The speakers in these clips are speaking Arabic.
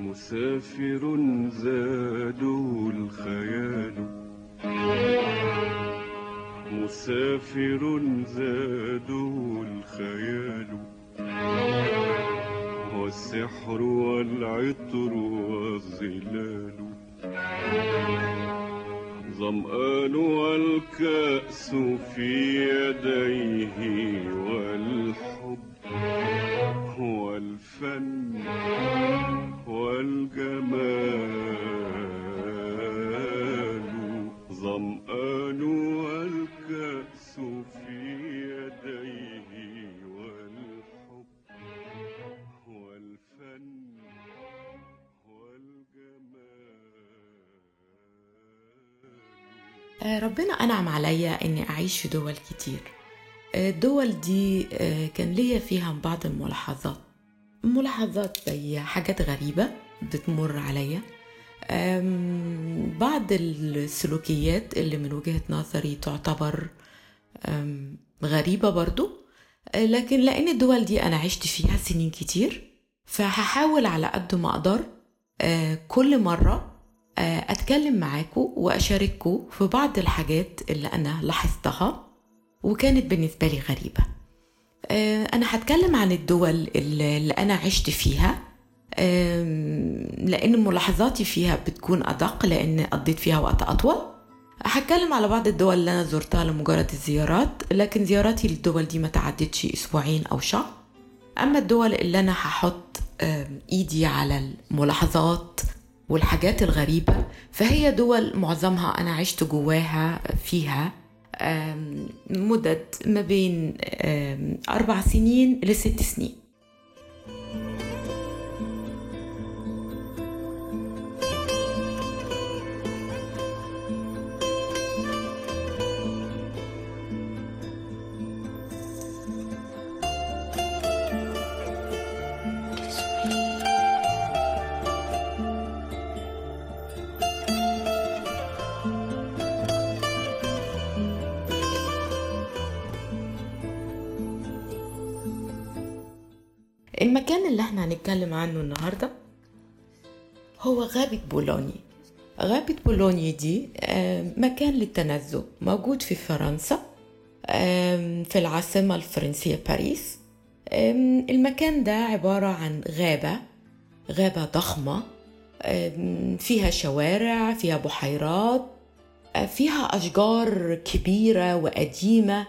مسافر زاده الخيال. مسافر زاده الخيال. والسحر والعطر والظلال. ظمآن والكأس في يديه والحب والفن. والجمال ظمآن والكأس في يديه والحب والفن والجمال. آه، ربنا أنعم عليا إني أعيش في دول كتير. آه، الدول دي آه، كان ليا فيها بعض الملاحظات. ملاحظات زي حاجات غريبة بتمر عليا. بعض السلوكيات اللي من وجهة نظري تعتبر غريبة برضو. لكن لأن الدول دي أنا عشت فيها سنين كتير فهحاول على قد ما أقدر كل مرة أتكلم معاكم وأشارككم في بعض الحاجات اللي أنا لاحظتها وكانت بالنسبة لي غريبة. أنا هتكلم عن الدول اللي أنا عشت فيها لأن ملاحظاتي فيها بتكون أدق لأن قضيت فيها وقت أطول. هتكلم على بعض الدول اللي أنا زرتها لمجرد الزيارات لكن زياراتي للدول دي ما تعدتش أسبوعين أو شهر. أما الدول اللي أنا هحط إيدي على الملاحظات والحاجات الغريبة فهي دول معظمها أنا عشت جواها فيها مدد ما بين أربع سنين لست سنين. المكان اللي إحنا هنتكلم عنه النهارده هو غابة بولوني. غابة بولوني دي مكان للتنزه. موجود في فرنسا في العاصمة الفرنسية باريس. المكان ده عبارة عن غابة غابة ضخمة فيها شوارع فيها بحيرات آه، فيها أشجار كبيرة وقديمة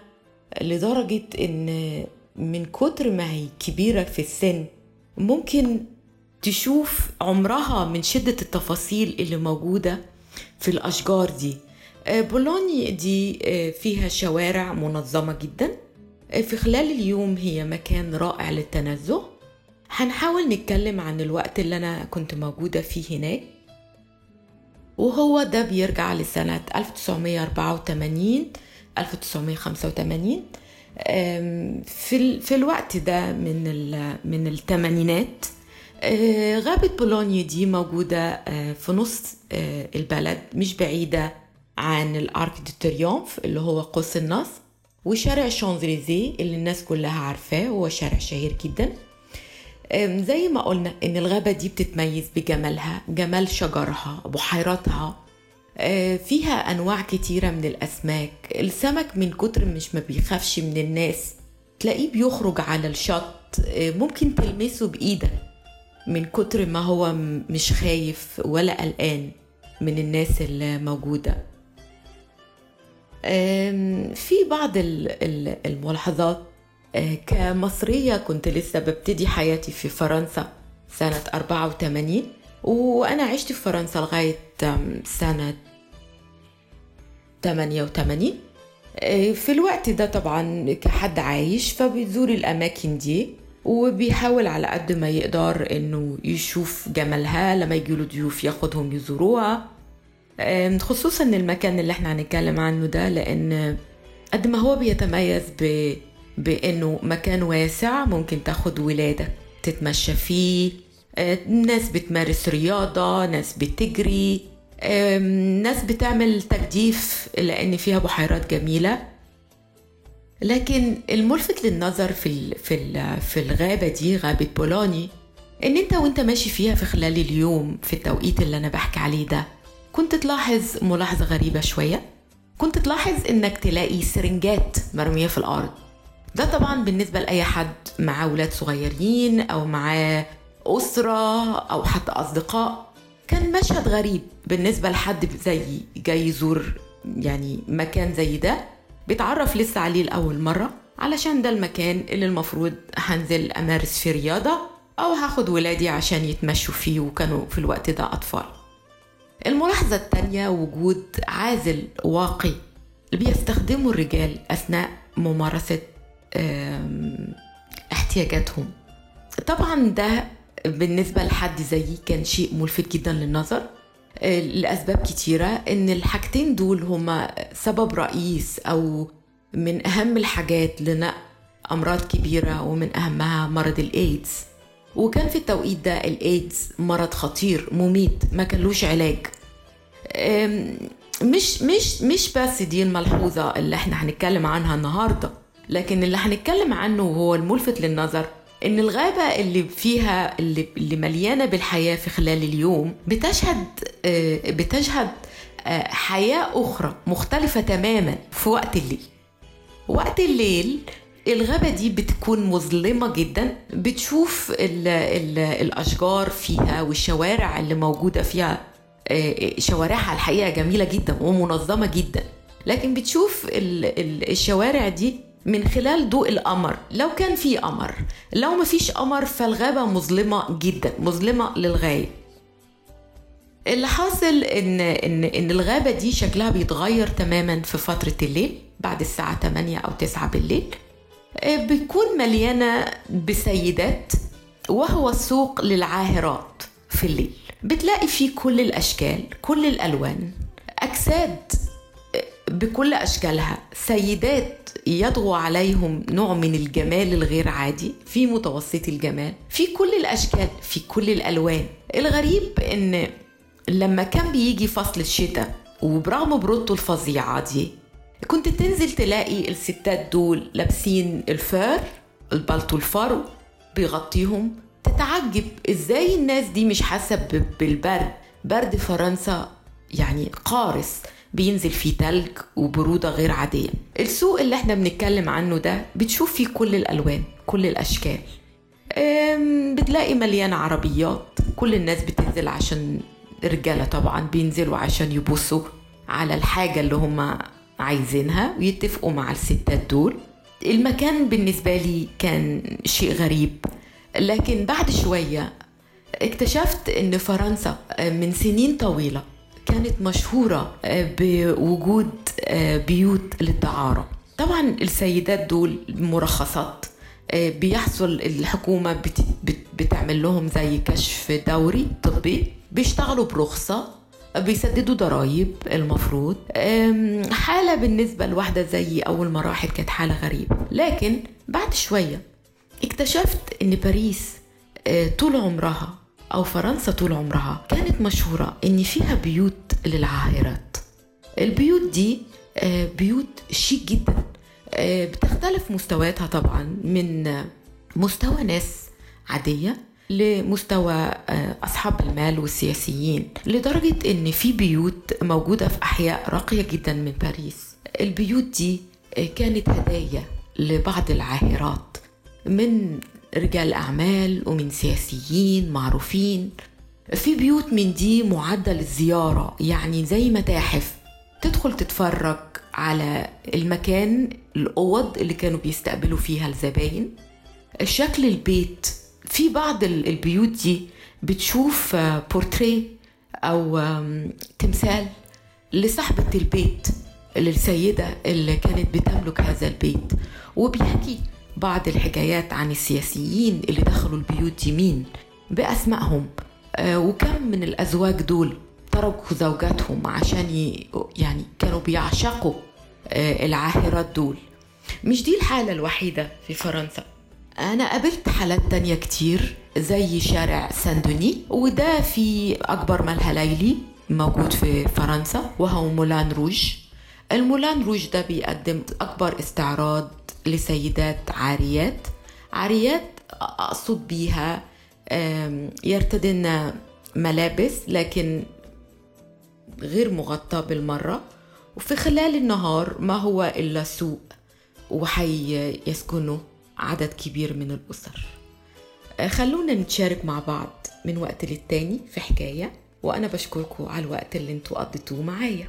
لدرجة إن من كتر ما هي كبيرة في السن ممكن تشوف عمرها من شدة التفاصيل اللي موجودة في الأشجار دي. آه، بولوني دي آه، فيها شوارع منظمة جدا. آه، في خلال اليوم هي مكان رائع للتنزه. هنحاول نتكلم عن الوقت اللي أنا كنت موجودة فيه هناك. وهو ده بيرجع لسنة 1984 1985 أم، في في الوقت ده من من الثمانينات آه، غابة بولونيا دي موجودة آه، في نص آه، البلد مش بعيدة عن الأرك دو تريومف اللي هو قوس النصر وشارع شانزليزيه اللي الناس كلها عارفاه هو شارع شهير جدا. زي ما قلنا إن الغابة دي بتتميز بجمالها جمال شجرها بحيراتها فيها أنواع كتيرة من الأسماك. السمك من كتر مش ما بيخافش من الناس. تلاقيه بيخرج على الشط آه، ممكن تلمسه بإيدك من كتر ما هو مش خايف ولا قلقان من الناس اللي موجودة. في بعض ال- ال- الملاحظات آه، كمصرية كنت لسه ببتدي حياتي في فرنسا سنة 84 وأنا عشت في فرنسا لغاية سنة 88 آه، في الوقت ده طبعا كحد عايش فبيزور الأماكن دي وبيحاول على قد ما يقدر إنه يشوف جمالها. لما يجيله ضيوف ياخدهم يزوروها. خصوصا المكان اللي إحنا هنتكلم عنه ده لأن قد ما هو بيتميز ب... بإنه مكان واسع ممكن تاخد ولادك تتمشى فيه. آه، ناس بتمارس رياضة ناس بتجري. ناس بتعمل تجديف لأن فيها بحيرات جميلة. لكن الملفت للنظر في في في الغابة دي غابة بولوني إن أنت وأنت ماشي فيها في خلال اليوم في التوقيت اللي أنا بحكي عليه ده كنت تلاحظ ملاحظة غريبة شوية. كنت تلاحظ إنك تلاقي سرنجات مرمية في الأرض. ده طبعا بالنسبة لأي حد معاه ولاد صغيرين أو معاه أسرة أو حتى أصدقاء. كان مشهد غريب بالنسبة لحد زيي جاي يزور يعني مكان زي ده بيتعرف لسه عليه لأول مرة علشان ده المكان اللي المفروض هنزل أمارس فيه رياضة أو هاخد ولادي عشان يتمشوا فيه وكانوا في الوقت ده أطفال. الملاحظة التانية وجود عازل واقي اللي بيستخدمه الرجال أثناء ممارسة احتياجاتهم. طبعا ده بالنسبة لحد زيي كان شيء ملفت جدا للنظر. آه، لأسباب كتيرة إن الحاجتين دول هما سبب رئيس أو من أهم الحاجات لنقل أمراض كبيرة ومن أهمها مرض الإيدز. وكان في التوقيت ده الإيدز مرض خطير مميت ما كانلوش علاج. مش مش مش بس دي الملحوظة اللي إحنا هنتكلم عنها النهاردة لكن اللي هنتكلم عنه وهو الملفت للنظر. إن الغابة اللي فيها اللي, مليانة بالحياة في خلال اليوم بتشهد آه، بتشهد آه، حياة أخرى مختلفة تماما في وقت الليل. وقت الليل الغابة دي بتكون مظلمة جدا بتشوف ال ال الأشجار فيها والشوارع اللي موجودة فيها آه، شوارعها الحقيقة جميلة جدا ومنظمة جدا. لكن بتشوف ال ال الشوارع دي من خلال ضوء القمر. لو كان في قمر لو مفيش قمر فالغابة مظلمة جدا مظلمة للغاية. اللي حاصل إن إن إن الغابة دي شكلها بيتغير تماما في فترة الليل بعد الساعة 8 أو 9 بالليل. آه، بتكون مليانة بسيدات وهو السوق للعاهرات في الليل. بتلاقي فيه كل الأشكال كل الألوان. أجساد بكل أشكالها سيدات يطغو عليهم نوع من الجمال الغير عادي في متوسط الجمال في كل الأشكال في كل الألوان. الغريب إن لما كان بيجي فصل الشتاء وبرغم برودته الفظيعة دي كنت تنزل تلاقي الستات دول لابسين الفار البلطو الفرو بيغطيهم. تتعجب إزاي الناس دي مش حاسة ب- بالبرد برد فرنسا يعني قارس بينزل فيه تلج وبرودة غير عادية. السوق اللي إحنا بنتكلم عنه ده بتشوف فيه كل الألوان كل الأشكال. بتلاقي مليان عربيات. كل الناس بتنزل عشان رجالة طبعا بينزلوا عشان يبصوا على الحاجة اللي هم عايزينها ويتفقوا مع الستات دول. المكان بالنسبة لي كان شيء غريب. لكن بعد شوية اكتشفت إن فرنسا من سنين طويلة كانت مشهورة بوجود بيوت للدعارة. طبعا السيدات دول مرخصات بيحصل الحكومة بت- بت- بتعمل لهم زي كشف دوري طبي بيشتغلوا برخصة بيسددوا ضرائب المفروض. حالة بالنسبة لواحدة زي أول ما راحت كانت حالة غريبة. لكن بعد شوية اكتشفت إن باريس آه، طول عمرها أو فرنسا طول عمرها كانت مشهورة إن فيها بيوت للعاهرات البيوت دي آه، بيوت شيك جدا. آه، بتختلف مستوياتها طبعا من مستوى ناس عادية لمستوى آه، أصحاب المال والسياسيين لدرجة إن في بيوت موجودة في أحياء راقية جدا من باريس. البيوت دي كانت هدايا لبعض العاهرات من رجال أعمال ومن سياسيين معروفين. في بيوت من دي معدة للزيارة يعني زي متاحف. تدخل تتفرج على المكان الأوض اللي كانوا بيستقبلوا فيها الزباين. شكل البيت في بعض ال- البيوت دي بتشوف آه، بورتريه أو تمثال لصاحبة البيت للسيدة اللي كانت بتملك هذا البيت. وبيحكي بعض الحكايات عن السياسيين اللي دخلوا البيوت دي مين؟ بأسمائهم. آه، وكم من الأزواج دول تركوا زوجاتهم عشان. يعني كانوا بيعشقوا آه، العاهرات دول. مش دي الحالة الوحيدة في فرنسا؟ أنا قابلت حالات تانية كتير زي شارع ساندوني وده في أكبر ملهى ليلي موجود في فرنسا وهو مولان روج. المولان روج ده بيقدم أكبر استعراض لسيدات عاريات. عاريات أقصد بيها آم، يرتدن ملابس لكن غير مغطى بالمرة. وفي خلال النهار ما هو إلا سوق وحي يسكنه عدد كبير من الأسر. آه، خلونا نتشارك مع بعض من وقت للتاني في حكاية وأنا بشكركم على الوقت اللي أنتوا قضيتوه معايا.